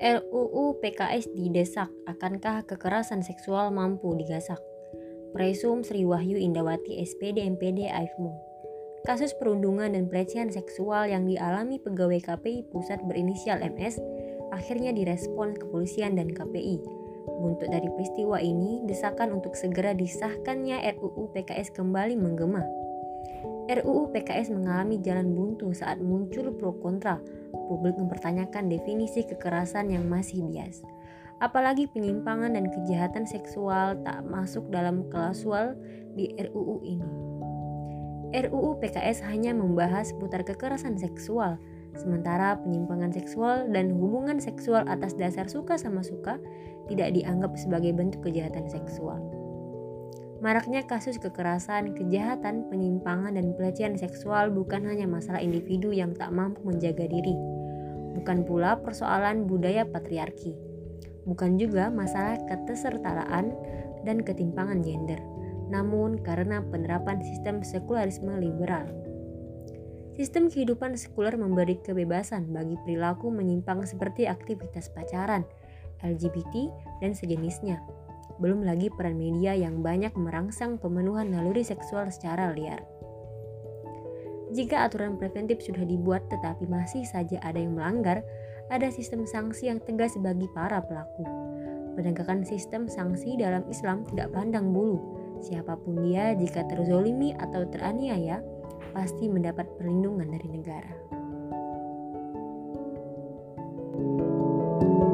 RUU PKS didesak, akankah kekerasan seksual mampu digasak? Presum Sri Wahyu Indawati SPD MPD AIFMO Kasus perundungan dan pelecehan seksual yang dialami pegawai KPI pusat berinisial MS akhirnya direspon kepolisian dan KPI. Untuk dari peristiwa ini, desakan untuk segera disahkannya RUU PKS kembali menggema. RUU PKS mengalami jalan buntu saat muncul pro kontra publik mempertanyakan definisi kekerasan yang masih bias. Apalagi penyimpangan dan kejahatan seksual tak masuk dalam klausul di RUU ini. RUU PKS hanya membahas seputar kekerasan seksual, sementara penyimpangan seksual dan hubungan seksual atas dasar suka sama suka tidak dianggap sebagai bentuk kejahatan seksual. Maraknya kasus kekerasan, kejahatan, penyimpangan, dan pelecehan seksual bukan hanya masalah individu yang tak mampu menjaga diri, bukan pula persoalan budaya patriarki, bukan juga masalah ketersetaraan dan ketimpangan gender, namun karena penerapan sistem sekularisme liberal. Sistem kehidupan sekuler memberi kebebasan bagi perilaku menyimpang seperti aktivitas pacaran, LGBT, dan sejenisnya belum lagi peran media yang banyak merangsang pemenuhan naluri seksual secara liar. Jika aturan preventif sudah dibuat tetapi masih saja ada yang melanggar, ada sistem sanksi yang tegas bagi para pelaku. Penegakan sistem sanksi dalam Islam tidak pandang bulu. Siapa pun dia, jika terzolimi atau teraniaya, pasti mendapat perlindungan dari negara. thank you